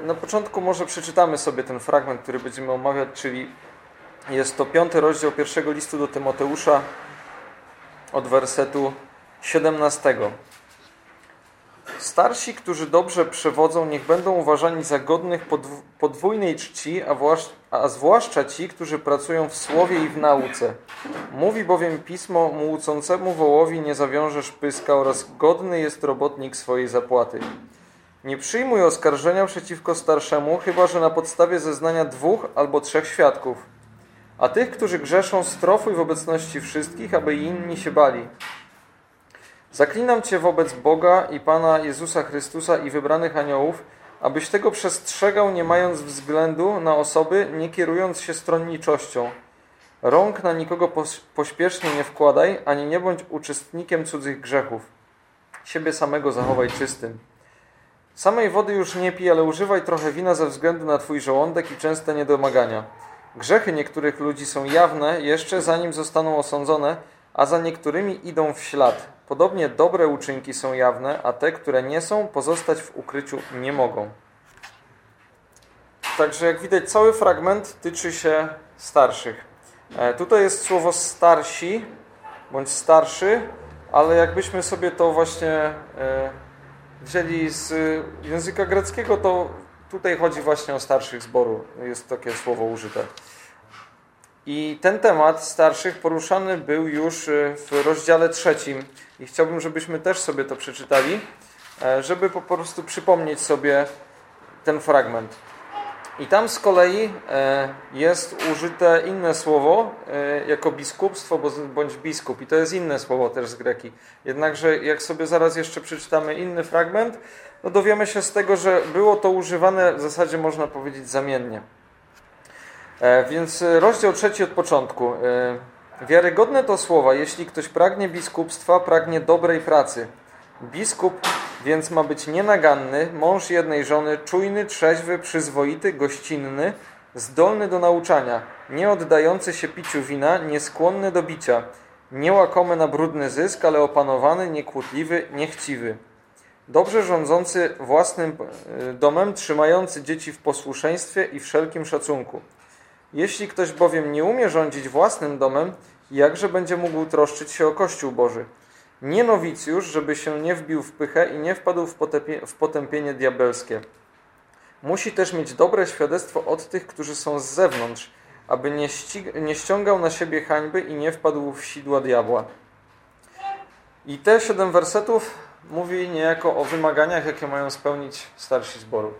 na początku może przeczytamy sobie ten fragment, który będziemy omawiać, czyli jest to piąty rozdział pierwszego listu do Tymoteusza od wersetu 17. Starsi, którzy dobrze przewodzą, niech będą uważani za godnych podwójnej czci, a zwłaszcza ci, którzy pracują w słowie i w nauce. Mówi bowiem pismo, młócącemu wołowi nie zawiążesz pyska oraz godny jest robotnik swojej zapłaty. Nie przyjmuj oskarżenia przeciwko starszemu, chyba że na podstawie zeznania dwóch albo trzech świadków. A tych, którzy grzeszą, strofuj w obecności wszystkich, aby inni się bali. Zaklinam Cię wobec Boga i Pana Jezusa Chrystusa i wybranych aniołów, abyś tego przestrzegał, nie mając względu na osoby, nie kierując się stronniczością. Rąk na nikogo pośpiesznie nie wkładaj, ani nie bądź uczestnikiem cudzych grzechów. Siebie samego zachowaj czystym. Samej wody już nie pij, ale używaj trochę wina ze względu na Twój żołądek i częste niedomagania. Grzechy niektórych ludzi są jawne jeszcze zanim zostaną osądzone, a za niektórymi idą w ślad. Podobnie dobre uczynki są jawne, a te, które nie są, pozostać w ukryciu nie mogą. Także jak widać, cały fragment tyczy się starszych. E, tutaj jest słowo starsi bądź starszy, ale jakbyśmy sobie to właśnie e, wzięli z języka greckiego, to tutaj chodzi właśnie o starszych zboru. Jest takie słowo użyte. I ten temat starszych poruszany był już e, w rozdziale trzecim. I chciałbym, żebyśmy też sobie to przeczytali, e, żeby po prostu przypomnieć sobie ten fragment. I tam z kolei e, jest użyte inne słowo jako biskupstwo bądź biskup. I to jest inne słowo też z greki. Jednakże jak sobie zaraz jeszcze przeczytamy inny fragment, no dowiemy się z tego, że było to używane w zasadzie można powiedzieć zamiennie. E, więc e, rozdział trzeci od początku. E, wiarygodne to słowa, jeśli ktoś pragnie biskupstwa, pragnie dobrej pracy. Biskup więc ma być nienaganny, mąż jednej żony, czujny, trzeźwy, przyzwoity, gościnny, zdolny do nauczania, nie oddający się piciu wina, nieskłonny do bicia, niełakomy na brudny zysk, ale opanowany, niekłótliwy, niechciwy. Dobrze rządzący własnym domem, trzymający dzieci w posłuszeństwie i wszelkim szacunku. Jeśli ktoś bowiem nie umie rządzić własnym domem, jakże będzie mógł troszczyć się o Kościół Boży? Nie nowicjusz, żeby się nie wbił w pychę i nie wpadł w, w potępienie diabelskie. Musi też mieć dobre świadectwo od tych, którzy są z zewnątrz, aby nie, nie ściągał na siebie hańby i nie wpadł w sidła diabła. I te siedem wersetów mówi niejako o wymaganiach, jakie mają spełnić starsi zboru.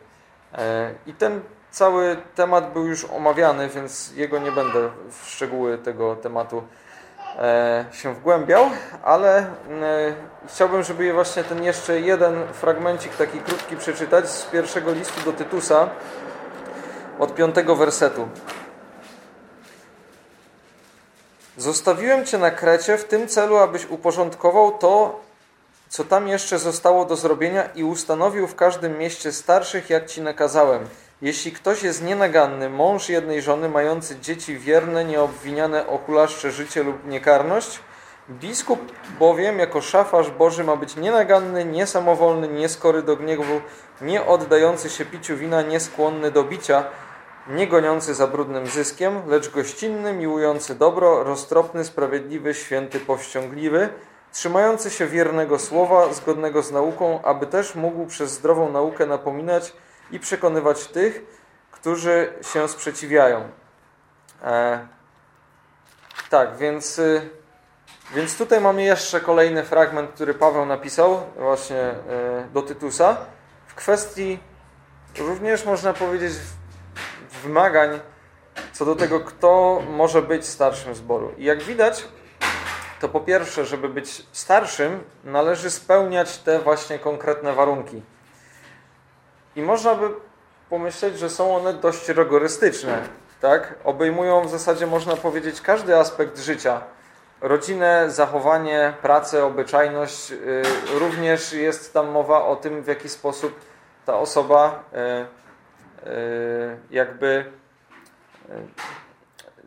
E, I ten Cały temat był już omawiany, więc jego nie będę w szczegóły tego tematu się wgłębiał, ale e, chciałbym, żeby właśnie ten jeszcze jeden fragmencik taki krótki przeczytać z pierwszego listu do Tytusa od piątego wersetu. Zostawiłem Cię na Krecie w tym celu, abyś uporządkował to, co tam jeszcze zostało do zrobienia i ustanowił w każdym mieście starszych, jak Ci nakazałem – jeśli ktoś jest nienaganny, mąż jednej żony, mający dzieci wierne, nieobwiniane o hulaszcze życie lub niekarność, biskup bowiem jako szafarz Boży ma być nienaganny, niesamowolny, nieskory do gniewu, nie oddający się piciu wina, nieskłonny do bicia, nie goniący za brudnym zyskiem, lecz gościnny, miłujący dobro, roztropny, sprawiedliwy, święty, powściągliwy, trzymający się wiernego słowa, zgodnego z nauką, aby też mógł przez zdrową naukę napominać i przekonywać tych, którzy się sprzeciwiają. E, tak, więc, y, więc tutaj mamy jeszcze kolejny fragment, który Paweł napisał właśnie y, do Tytusa w kwestii również można powiedzieć wymagań co do tego, kto może być starszym zboru. I jak widać, to po pierwsze, żeby być starszym, należy spełniać te właśnie konkretne warunki. I można by pomyśleć, że są one dość rygorystyczne. Tak? Obejmują w zasadzie, można powiedzieć, każdy aspekt życia. Rodzinę, zachowanie, pracę, obyczajność. Y, również jest tam mowa o tym, w jaki sposób ta osoba y, y, jakby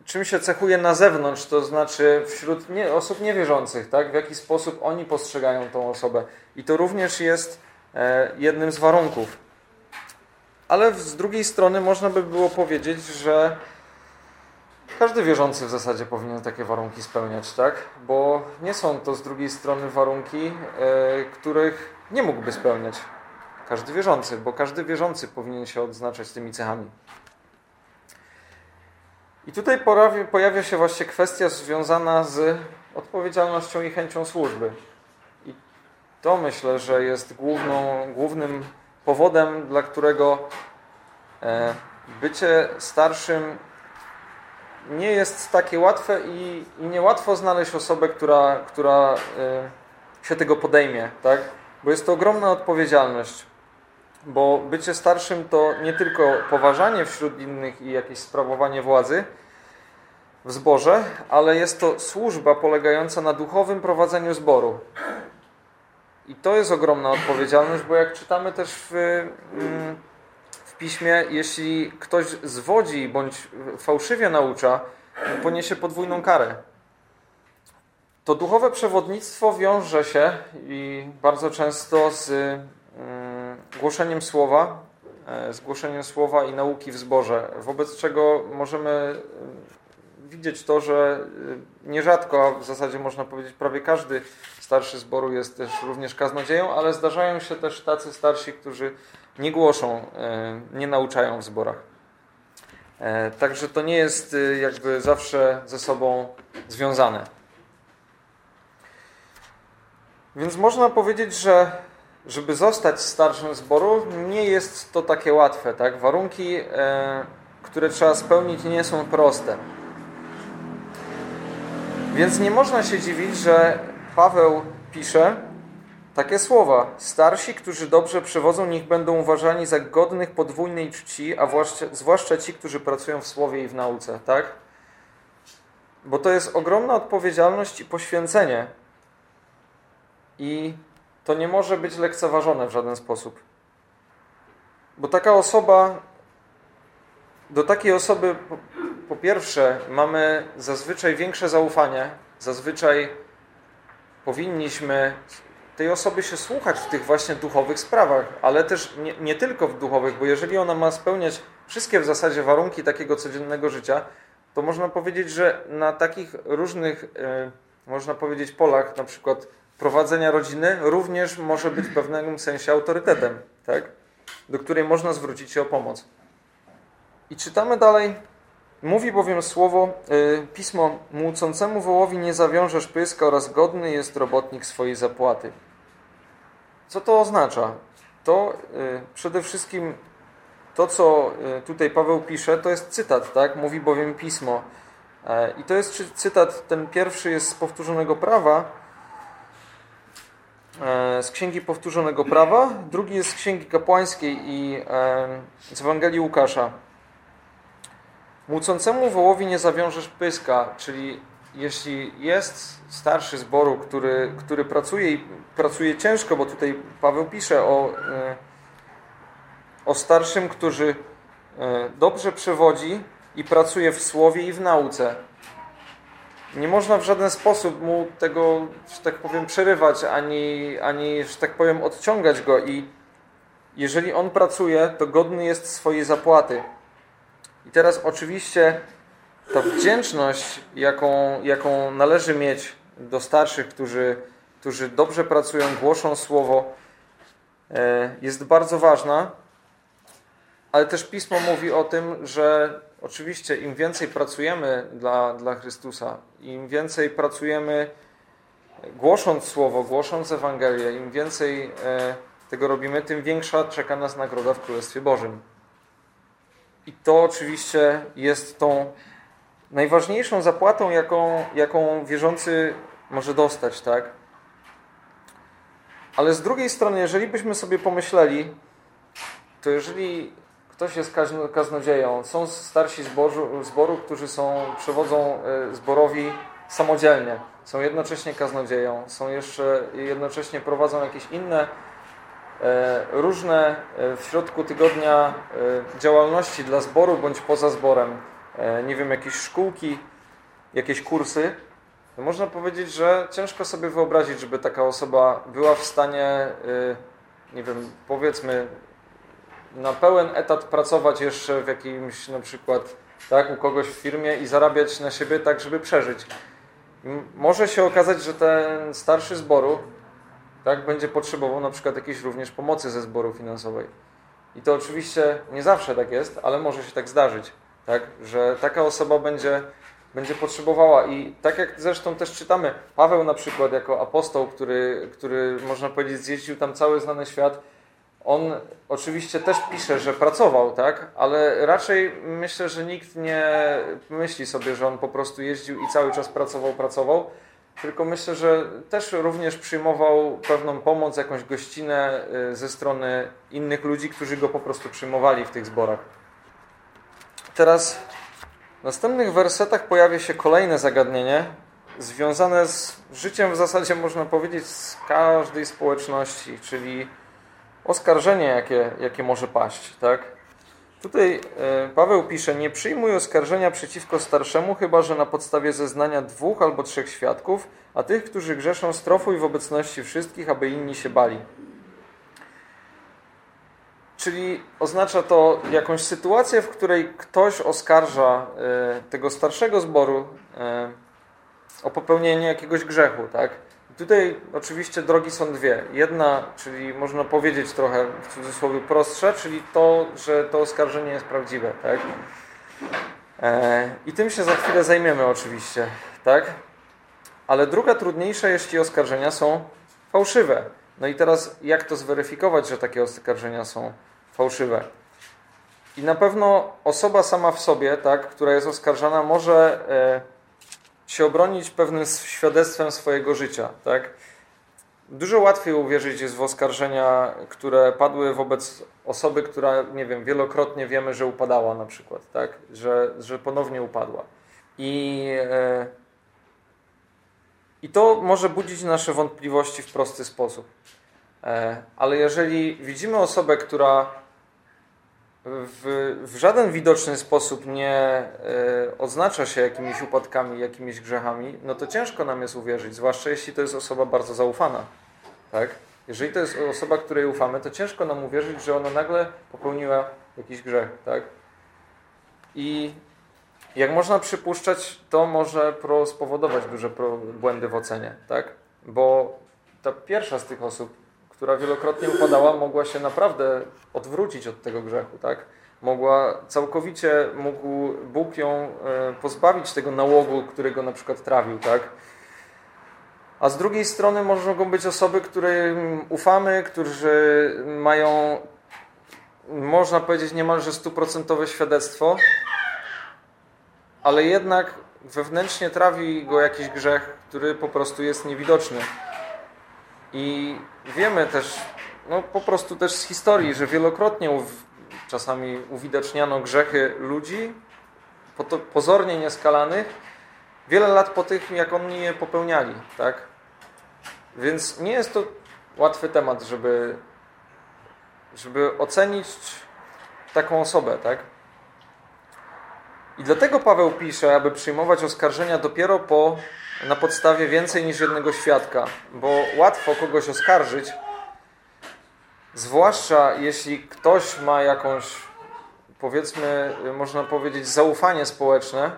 czym się cechuje na zewnątrz, to znaczy wśród nie, osób niewierzących, tak? w jaki sposób oni postrzegają tą osobę. I to również jest e, jednym z warunków. Ale z drugiej strony można by było powiedzieć, że każdy wierzący w zasadzie powinien takie warunki spełniać, tak? Bo nie są to z drugiej strony warunki, e, których nie mógłby spełniać każdy wierzący, bo każdy wierzący powinien się odznaczać tymi cechami. I tutaj pojawia się właśnie kwestia związana z odpowiedzialnością i chęcią służby. I to myślę, że jest główną, głównym powodem, dla którego e, bycie starszym nie jest takie łatwe i, niełatwo znaleźć osobę, która, która e, się tego podejmie, tak? Bo jest to ogromna odpowiedzialność. Bo bycie starszym to nie tylko poważanie wśród innych i jakieś sprawowanie władzy w zborze, ale jest to służba polegająca na duchowym prowadzeniu zboru. I to jest ogromna odpowiedzialność, bo jak czytamy też w, mm, w piśmie, jeśli ktoś zwodzi bądź fałszywie naucza, poniesie podwójną karę. To duchowe przewodnictwo wiąże się i bardzo często z mm, głoszeniem słowa, e, z głoszeniem słowa i nauki w zborze, wobec czego możemy widzieć to, że y, nierzadko, a w zasadzie można powiedzieć prawie każdy starszy zboru jest też również kaznodzieją, ale zdarzają się też tacy starsi, którzy nie głoszą, y, nie nauczają w zborach. E, także to nie jest y, jakby zawsze ze sobą związane. Więc można powiedzieć, że żeby zostać starszym zboru, nie jest to takie łatwe. Tak? Warunki, e, które trzeba spełnić, nie są proste. Więc nie można się dziwić, że Paweł pisze takie słowa. Starsi, którzy dobrze przewodzą, niech będą uważani za godnych podwójnej czci, a zwłaszcza ci, którzy pracują w słowie i w nauce. Tak? Bo to jest ogromna odpowiedzialność i poświęcenie. I to nie może być lekceważone w żaden sposób. Bo taka osoba, do takiej osoby po pierwsze, mamy zazwyczaj większe zaufanie. Zazwyczaj powinniśmy tej osoby się słuchać w tych właśnie duchowych sprawach, ale też nie, nie, tylko w duchowych, bo jeżeli ona ma spełniać wszystkie w zasadzie warunki takiego codziennego życia, to można powiedzieć, że na takich różnych, e, można powiedzieć, polach, na przykład prowadzenia rodziny, również może być w pewnym sensie autorytetem, tak? do której można zwrócić się o pomoc. I czytamy dalej Mówi bowiem słowo, y, pismo, młócącemu wołowi nie zawiążesz pyska oraz godny jest robotnik swojej zapłaty. Co to oznacza? To y, przede wszystkim to, co y, tutaj Paweł pisze, to jest cytat, tak? Mówi bowiem pismo. E, I to jest cytat, ten pierwszy jest z powtórzonego prawa, e, z Księgi Powtórzonego Prawa, drugi jest z Księgi Kapłańskiej i e, z Ewangelii Łukasza. Młócącemu wołowi nie zawiążesz pyska, czyli jeśli jest starszy zboru, który, który pracuje i pracuje ciężko, bo tutaj Paweł pisze o, e, o starszym, który e, dobrze przewodzi i pracuje w słowie i w nauce. Nie można w żaden sposób mu tego, że tak powiem, przerywać, ani, ani że tak powiem, odciągać go i jeżeli on pracuje, to godny jest swojej zapłaty. I teraz oczywiście ta wdzięczność, jaką, jaką należy mieć do starszych, którzy, którzy dobrze pracują, głoszą słowo, e, jest bardzo ważna, ale też Pismo mówi o tym, że oczywiście im więcej pracujemy dla, dla Chrystusa, im więcej pracujemy głosząc słowo, głosząc Ewangelię, im więcej e, tego robimy, tym większa czeka nas nagroda w Królestwie Bożym. I to oczywiście jest tą najważniejszą zapłatą, jaką, jaką wierzący może dostać, tak? Ale z drugiej strony, jeżeli byśmy sobie pomyśleli, to jeżeli ktoś jest kaznodzieją, są starsi zboru, zboru którzy są, przewodzą e, zborowi samodzielnie, są jednocześnie kaznodzieją, są jeszcze jednocześnie prowadzą jakieś inne różne e, w środku tygodnia e, działalności dla zboru bądź poza zborem, nie wiem, jakieś szkółki, jakieś kursy, to można powiedzieć, że ciężko sobie wyobrazić, żeby taka osoba była w stanie, nie wiem, powiedzmy, na pełen etat pracować jeszcze w jakimś na przykład tak, u kogoś w firmie i zarabiać na siebie tak, żeby przeżyć. Może się okazać, że ten starszy zboru tak, będzie potrzebował na przykład jakiejś również pomocy ze zboru finansowej. I to oczywiście nie zawsze tak jest, ale może się tak zdarzyć, tak, że taka osoba będzie, będzie potrzebowała. I tak jak zresztą też czytamy, Paweł na przykład jako apostoł, który, który można powiedzieć zjeździł tam cały znany świat, on oczywiście też pisze, że pracował, tak? Ale raczej myślę, że nikt nie myśli sobie, że on po prostu jeździł i cały czas pracował, pracował. Tylko myślę, że też również przyjmował pewną pomoc, jakąś gościnę y, ze strony innych ludzi, którzy go po prostu przyjmowali w tych zborach. Teraz w następnych wersetach pojawia się kolejne zagadnienie związane z życiem w zasadzie można powiedzieć z każdej społeczności, czyli oskarżenie, jakie, jakie może paść. Tak? Tutaj e, Paweł pisze, nie przyjmuj oskarżenia przeciwko starszemu, chyba że na podstawie zeznania dwóch albo trzech świadków, a tych, którzy grzeszą, strofuj w obecności wszystkich, aby inni się bali. Czyli oznacza to jakąś sytuację, w której ktoś oskarża e, tego starszego zboru e, o popełnienie jakiegoś grzechu, tak? Tutaj oczywiście drogi są dwie. Jedna, czyli można powiedzieć trochę w cudzysłowie prostsza, czyli to, że to oskarżenie jest prawdziwe, tak? E, I tym się za chwilę zajmiemy oczywiście, tak? Ale druga trudniejsza, jeśli oskarżenia są fałszywe. No i teraz jak to zweryfikować, że takie oskarżenia są fałszywe? I na pewno osoba sama w sobie, tak, która jest oskarżana, może e, się obronić pewnym świadectwem swojego życia. Tak? Dużo łatwiej uwierzyć jest w oskarżenia, które padły wobec osoby, która, nie wiem, wielokrotnie wiemy, że upadała na przykład, tak? że, że ponownie upadła. I, e, I to może budzić nasze wątpliwości w prosty sposób. E, ale jeżeli widzimy osobę, która w, w żaden widoczny sposób nie e, oznacza się jakimiś upadkami, jakimiś grzechami, no to ciężko nam jest uwierzyć, zwłaszcza jeśli to jest osoba bardzo zaufana. Tak? Jeżeli to jest osoba, której ufamy, to ciężko nam uwierzyć, że ona nagle popełniła jakiś grzech. Tak? I jak można przypuszczać, to może spowodować duże błędy w ocenie. Tak? Bo ta pierwsza z tych osób która wielokrotnie upadała, mogła się naprawdę odwrócić od tego grzechu, tak? Mogła całkowicie, mógł Bóg ją e, pozbawić tego nałogu, którego na przykład trawił, tak? A z drugiej strony mogą być osoby, którym ufamy, którzy mają, można powiedzieć, niemalże stuprocentowe świadectwo, ale jednak wewnętrznie trawi go jakiś grzech, który po prostu jest niewidoczny. I wiemy też, no po prostu też z historii, że wielokrotnie czasami uwidaczniano grzechy ludzi, pozornie nieskalanych, wiele lat po tych, jak oni je popełniali, tak? Więc nie jest to łatwy temat, żeby, żeby ocenić taką osobę, tak? I dlatego Paweł pisze, aby przyjmować oskarżenia dopiero po na podstawie więcej niż jednego świadka, bo łatwo kogoś oskarżyć, zwłaszcza jeśli ktoś ma jakąś, powiedzmy, można powiedzieć, zaufanie społeczne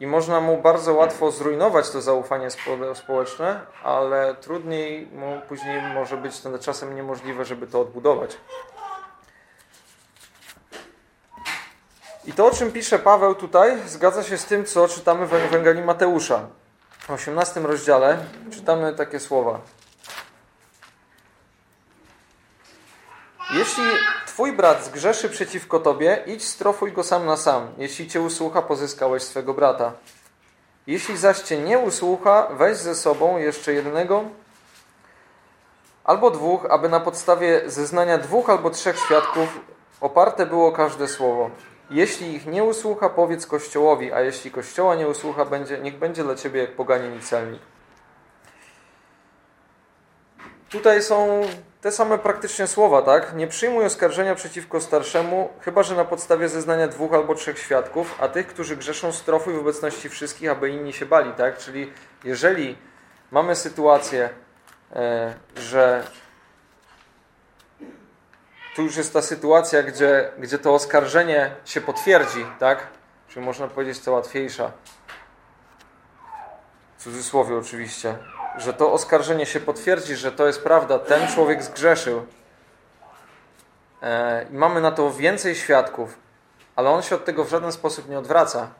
i można mu bardzo łatwo zrujnować to zaufanie społeczne, ale trudniej mu później może być to czasem niemożliwe, żeby to odbudować. I to, o czym pisze Paweł tutaj, zgadza się z tym, co czytamy w Ewangelii Mateusza. W 18 rozdziale czytamy takie słowa. Jeśli twój brat zgrzeszy przeciwko tobie, idź strofuj go sam na sam. Jeśli cię usłucha, pozyskałeś swego brata. Jeśli zaś cię nie usłucha, weź ze sobą jeszcze jednego albo dwóch, aby na podstawie zeznania dwóch albo trzech świadków oparte było każde słowo. Jeśli ich nie usłucha, powiedz Kościołowi, a jeśli Kościoła nie usłucha, będzie, niech będzie dla ciebie jak poganin i celnik. Tutaj są te same praktycznie słowa, tak? Nie przyjmuj oskarżenia przeciwko starszemu, chyba że na podstawie zeznania dwóch albo trzech świadków, a tych, którzy grzeszą, strofuj w obecności wszystkich, aby inni się bali, tak? Czyli jeżeli mamy sytuację, e, że tu już jest ta sytuacja, gdzie, gdzie to oskarżenie się potwierdzi, tak? Czyli można powiedzieć to łatwiejsza. W cudzysłowie oczywiście. Że to oskarżenie się potwierdzi, że to jest prawda. Ten człowiek zgrzeszył. E, I mamy na to więcej świadków, ale on się od tego w żaden sposób nie odwraca.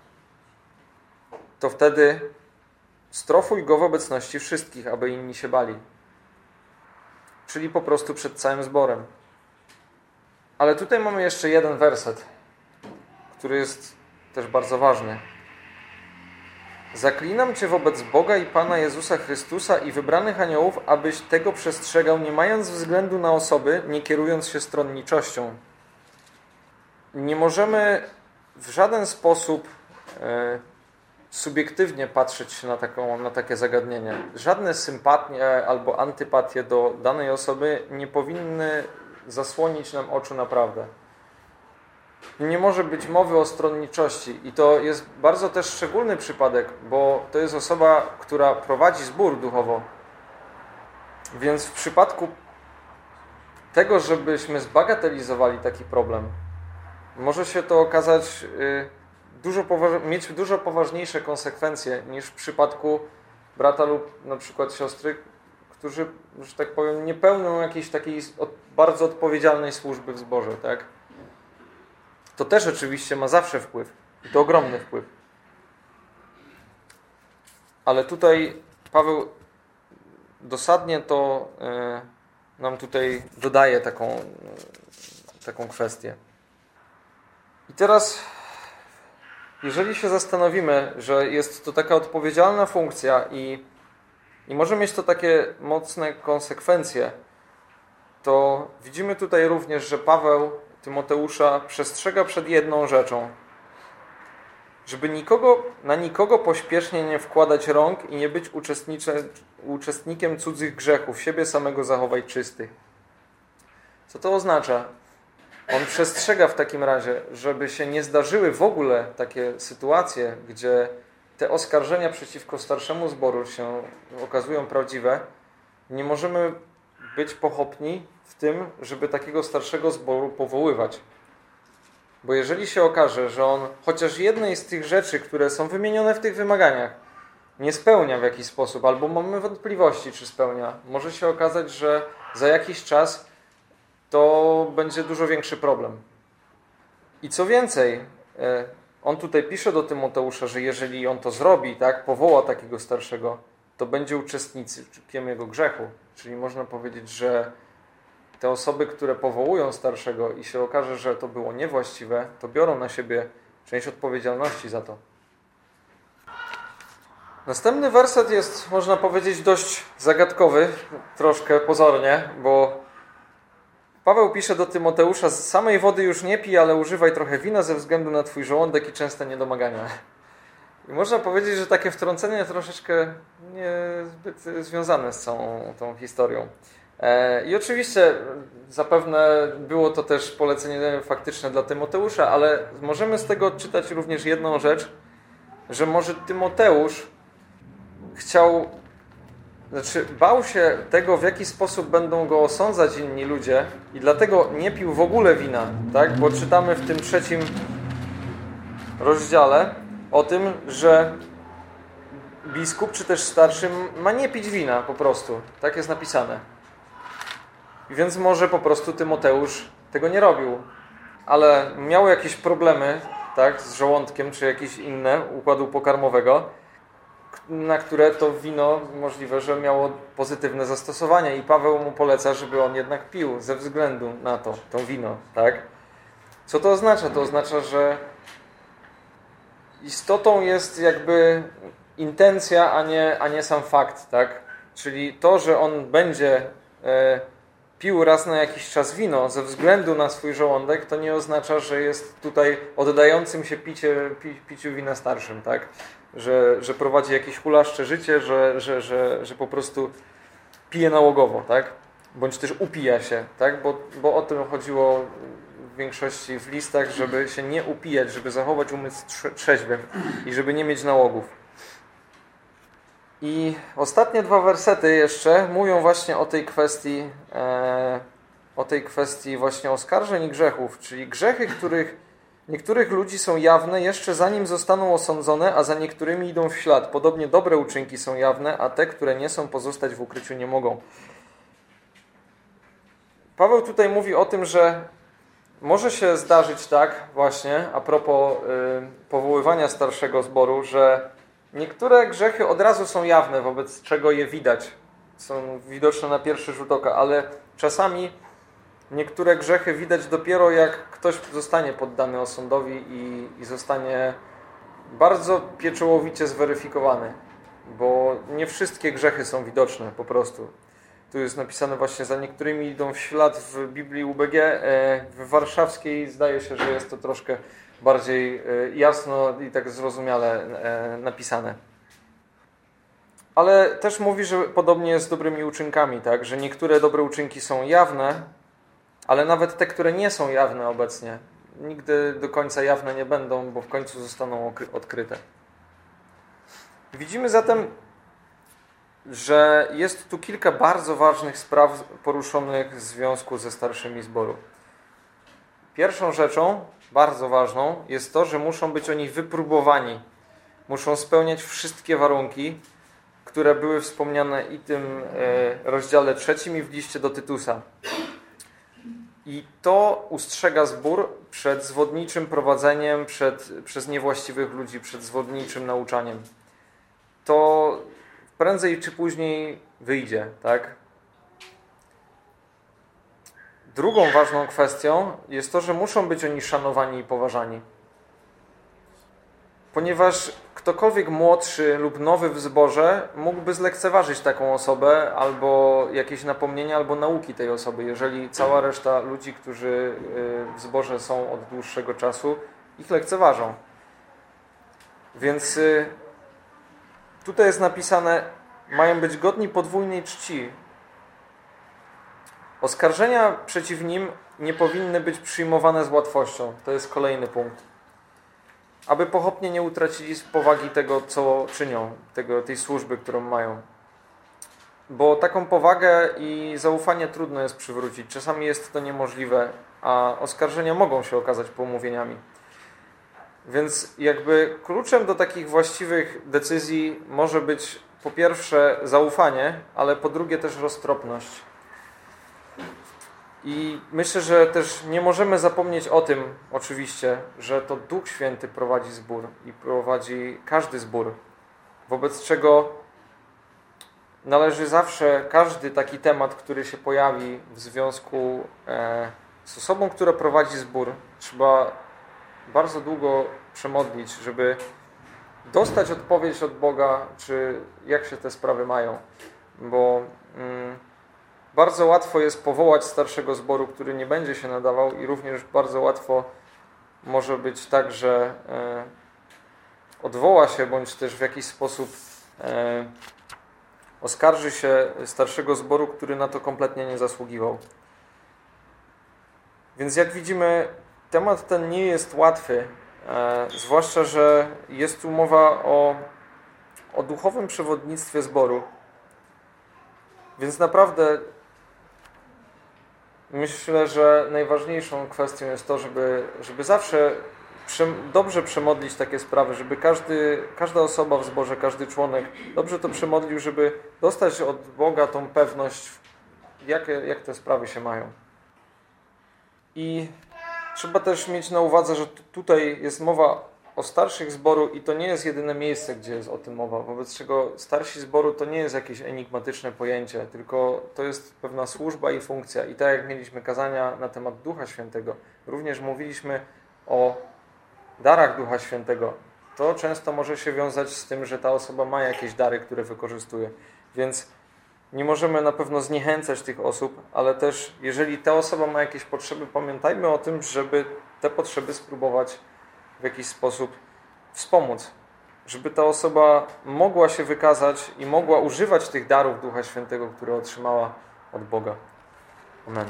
To wtedy strofuj go w obecności wszystkich, aby inni się bali. Czyli po prostu przed całym zborem. Ale tutaj mamy jeszcze jeden werset, który jest też bardzo ważny. Zaklinam Cię wobec Boga i Pana Jezusa Chrystusa i wybranych aniołów, abyś tego przestrzegał, nie mając względu na osoby, nie kierując się stronniczością. Nie możemy w żaden sposób e, subiektywnie patrzeć na, taką, na takie zagadnienie. Żadne sympatie albo antypatie do danej osoby nie powinny zasłonić nam oczu naprawdę. Nie może być mowy o stronniczości i to jest bardzo też szczególny przypadek, bo to jest osoba, która prowadzi zbór duchowo. Więc w przypadku tego, żebyśmy zbagatelizowali taki problem, może się to okazać y, dużo mieć dużo poważniejsze konsekwencje niż w przypadku brata lub na przykład siostry, którzy, że tak powiem, nie pełnią jakiejś takiej bardzo odpowiedzialnej służby w zborze, tak? To też oczywiście ma zawsze wpływ. I to ogromny wpływ. Ale tutaj Paweł dosadnie to e, nam tutaj dodaje taką, taką kwestię. I teraz, jeżeli się zastanowimy, że jest to taka odpowiedzialna funkcja i i może mieć to takie mocne konsekwencje. To widzimy tutaj również, że Paweł Tymoteusza przestrzega przed jedną rzeczą. Żeby nikogo, na nikogo pośpiesznie nie wkładać rąk i nie być uczestnikiem cudzych grzechów, siebie samego zachować czystych. Co to oznacza? On przestrzega w takim razie, żeby się nie zdarzyły w ogóle takie sytuacje, gdzie te oskarżenia przeciwko starszemu zboru się okazują prawdziwe, nie możemy być pochopni w tym, żeby takiego starszego zboru powoływać. Bo jeżeli się okaże, że on chociaż jednej z tych rzeczy, które są wymienione w tych wymaganiach, nie spełnia w jakiś sposób, albo mamy wątpliwości, czy spełnia, może się okazać, że za jakiś czas to będzie dużo większy problem. I co więcej, e, on tutaj pisze do Tymoteusza, że jeżeli on to zrobi, tak, powoła takiego starszego, to będzie uczestnikiem jego grzechu. Czyli można powiedzieć, że te osoby, które powołują starszego i się okaże, że to było niewłaściwe, to biorą na siebie część odpowiedzialności za to. Następny werset jest, można powiedzieć, dość zagadkowy, troszkę pozornie, bo Paweł pisze do Tymoteusza, z samej wody już nie pij, ale używaj trochę wina ze względu na twój żołądek i częste niedomagania. I można powiedzieć, że takie wtrącenie troszeczkę niezbyt związane z całą tą historią. E, I oczywiście zapewne było to też polecenie faktyczne dla Tymoteusza, ale możemy z tego odczytać również jedną rzecz, że może Tymoteusz chciał znaczy, bał się tego, w jaki sposób będą go osądzać inni ludzie i dlatego nie pił w ogóle wina, tak? Bo czytamy w tym trzecim rozdziale o tym, że biskup czy też starszy ma nie pić wina po prostu. Tak jest napisane. Więc może po prostu Tymoteusz tego nie robił. Ale miał jakieś problemy, tak, z żołądkiem czy jakieś inne układu pokarmowego na które to wino możliwe, że miało pozytywne zastosowanie i Paweł mu poleca, żeby on jednak pił ze względu na to, to wino, tak? Co to oznacza? To oznacza, że istotą jest jakby intencja, a nie, a nie sam fakt, tak? Czyli to, że on będzie e, pił raz na jakiś czas wino ze względu na swój żołądek, to nie oznacza, że jest tutaj oddającym się picie, pi, piciu wina starszym, tak? Że, że prowadzi jakieś hulaszcze życie, że, że, że, że po prostu pije nałogowo, tak? Bądź też upija się, tak? Bo, bo o tym chodziło w większości w listach, żeby się nie upijać, żeby zachować umysł trzeźwym i żeby nie mieć nałogów. I ostatnie dwa wersety jeszcze mówią właśnie o tej kwestii e, o tej kwestii właśnie oskarżeń i grzechów, czyli grzechy, których niektórych ludzi są jawne jeszcze zanim zostaną osądzone, a za niektórymi idą w ślad. Podobnie dobre uczynki są jawne, a te, które nie są, pozostać w ukryciu nie mogą. Paweł tutaj mówi o tym, że może się zdarzyć tak właśnie, a propos y, powoływania starszego zboru, że niektóre grzechy od razu są jawne, wobec czego je widać. Są widoczne na pierwszy rzut oka, ale czasami niektóre grzechy widać dopiero jak ktoś zostanie poddany osądowi i, i zostanie bardzo pieczołowicie zweryfikowany, bo nie wszystkie grzechy są widoczne po prostu. Tu jest napisane właśnie, za niektórymi idą w ślad w Biblii UBG. E, w warszawskiej zdaje się, że jest to troszkę bardziej e, jasno i tak zrozumiale e, napisane. Ale też mówi, że podobnie jest z dobrymi uczynkami, tak? że niektóre dobre uczynki są jawne, ale nawet te, które nie są jawne obecnie, nigdy do końca jawne nie będą, bo w końcu zostaną odkryte. Widzimy zatem, że jest tu kilka bardzo ważnych spraw poruszonych w związku ze starszymi zboru. Pierwszą rzeczą, bardzo ważną, jest to, że muszą być oni wypróbowani. Muszą spełniać wszystkie warunki, które były wspomniane i tym e, rozdziale trzecim i w liście do Tytusa. I to ustrzega zbór przed zwodniczym prowadzeniem przed, przez niewłaściwych ludzi, przed zwodniczym nauczaniem. To prędzej czy później wyjdzie, tak? Drugą ważną kwestią jest to, że muszą być oni szanowani i poważani. Ponieważ ktokolwiek młodszy lub nowy w zborze mógłby zlekceważyć taką osobę albo jakieś napomnienia, albo nauki tej osoby, jeżeli cała reszta ludzi, którzy y, w zborze są od dłuższego czasu, ich lekceważą. Więc y, tutaj jest napisane, mają być godni podwójnej czci. Oskarżenia przeciw nim nie powinny być przyjmowane z łatwością. To jest kolejny punkt aby pochopnie nie utracili powagi tego, co czynią, tego, tej służby, którą mają. Bo taką powagę i zaufanie trudno jest przywrócić. Czasami jest to niemożliwe, a oskarżenia mogą się okazać pomówieniami. Więc jakby kluczem do takich właściwych decyzji może być po pierwsze zaufanie, ale po drugie też roztropność. I myślę, że też nie możemy zapomnieć o tym, oczywiście, że to Duch Święty prowadzi zbór i prowadzi każdy zbór, wobec czego należy zawsze każdy taki temat, który się pojawi w związku e, z osobą, która prowadzi zbór, trzeba bardzo długo przemodlić, żeby dostać odpowiedź od Boga, czy jak się te sprawy mają. Bo. Mm, bardzo łatwo jest powołać starszego zboru, który nie będzie się nadawał i również bardzo łatwo może być tak, że e, odwoła się, bądź też w jakiś sposób e, oskarży się starszego zboru, który na to kompletnie nie zasługiwał. Więc jak widzimy, temat ten nie jest łatwy, e, zwłaszcza, że jest tu mowa o, o duchowym przewodnictwie zboru. Więc naprawdę Myślę, że najważniejszą kwestią jest to, żeby, żeby zawsze dobrze przemodlić takie sprawy, żeby każdy, każda osoba w zborze, każdy członek dobrze to przemodlił, żeby dostać od Boga tą pewność, jak, jak te sprawy się mają. I trzeba też mieć na uwadze, że tutaj jest mowa o starszych zboru i to nie jest jedyne miejsce, gdzie jest o tym mowa, wobec czego starsi zboru to nie jest jakieś enigmatyczne pojęcie, tylko to jest pewna służba i funkcja. I tak jak mieliśmy kazania na temat Ducha Świętego, również mówiliśmy o darach Ducha Świętego. To często może się wiązać z tym, że ta osoba ma jakieś dary, które wykorzystuje. Więc nie możemy na pewno zniechęcać tych osób, ale też jeżeli ta osoba ma jakieś potrzeby, pamiętajmy o tym, żeby te potrzeby spróbować w jakiś sposób wspomóc, żeby ta osoba mogła się wykazać i mogła używać tych darów Ducha Świętego, które otrzymała od Boga. Amen.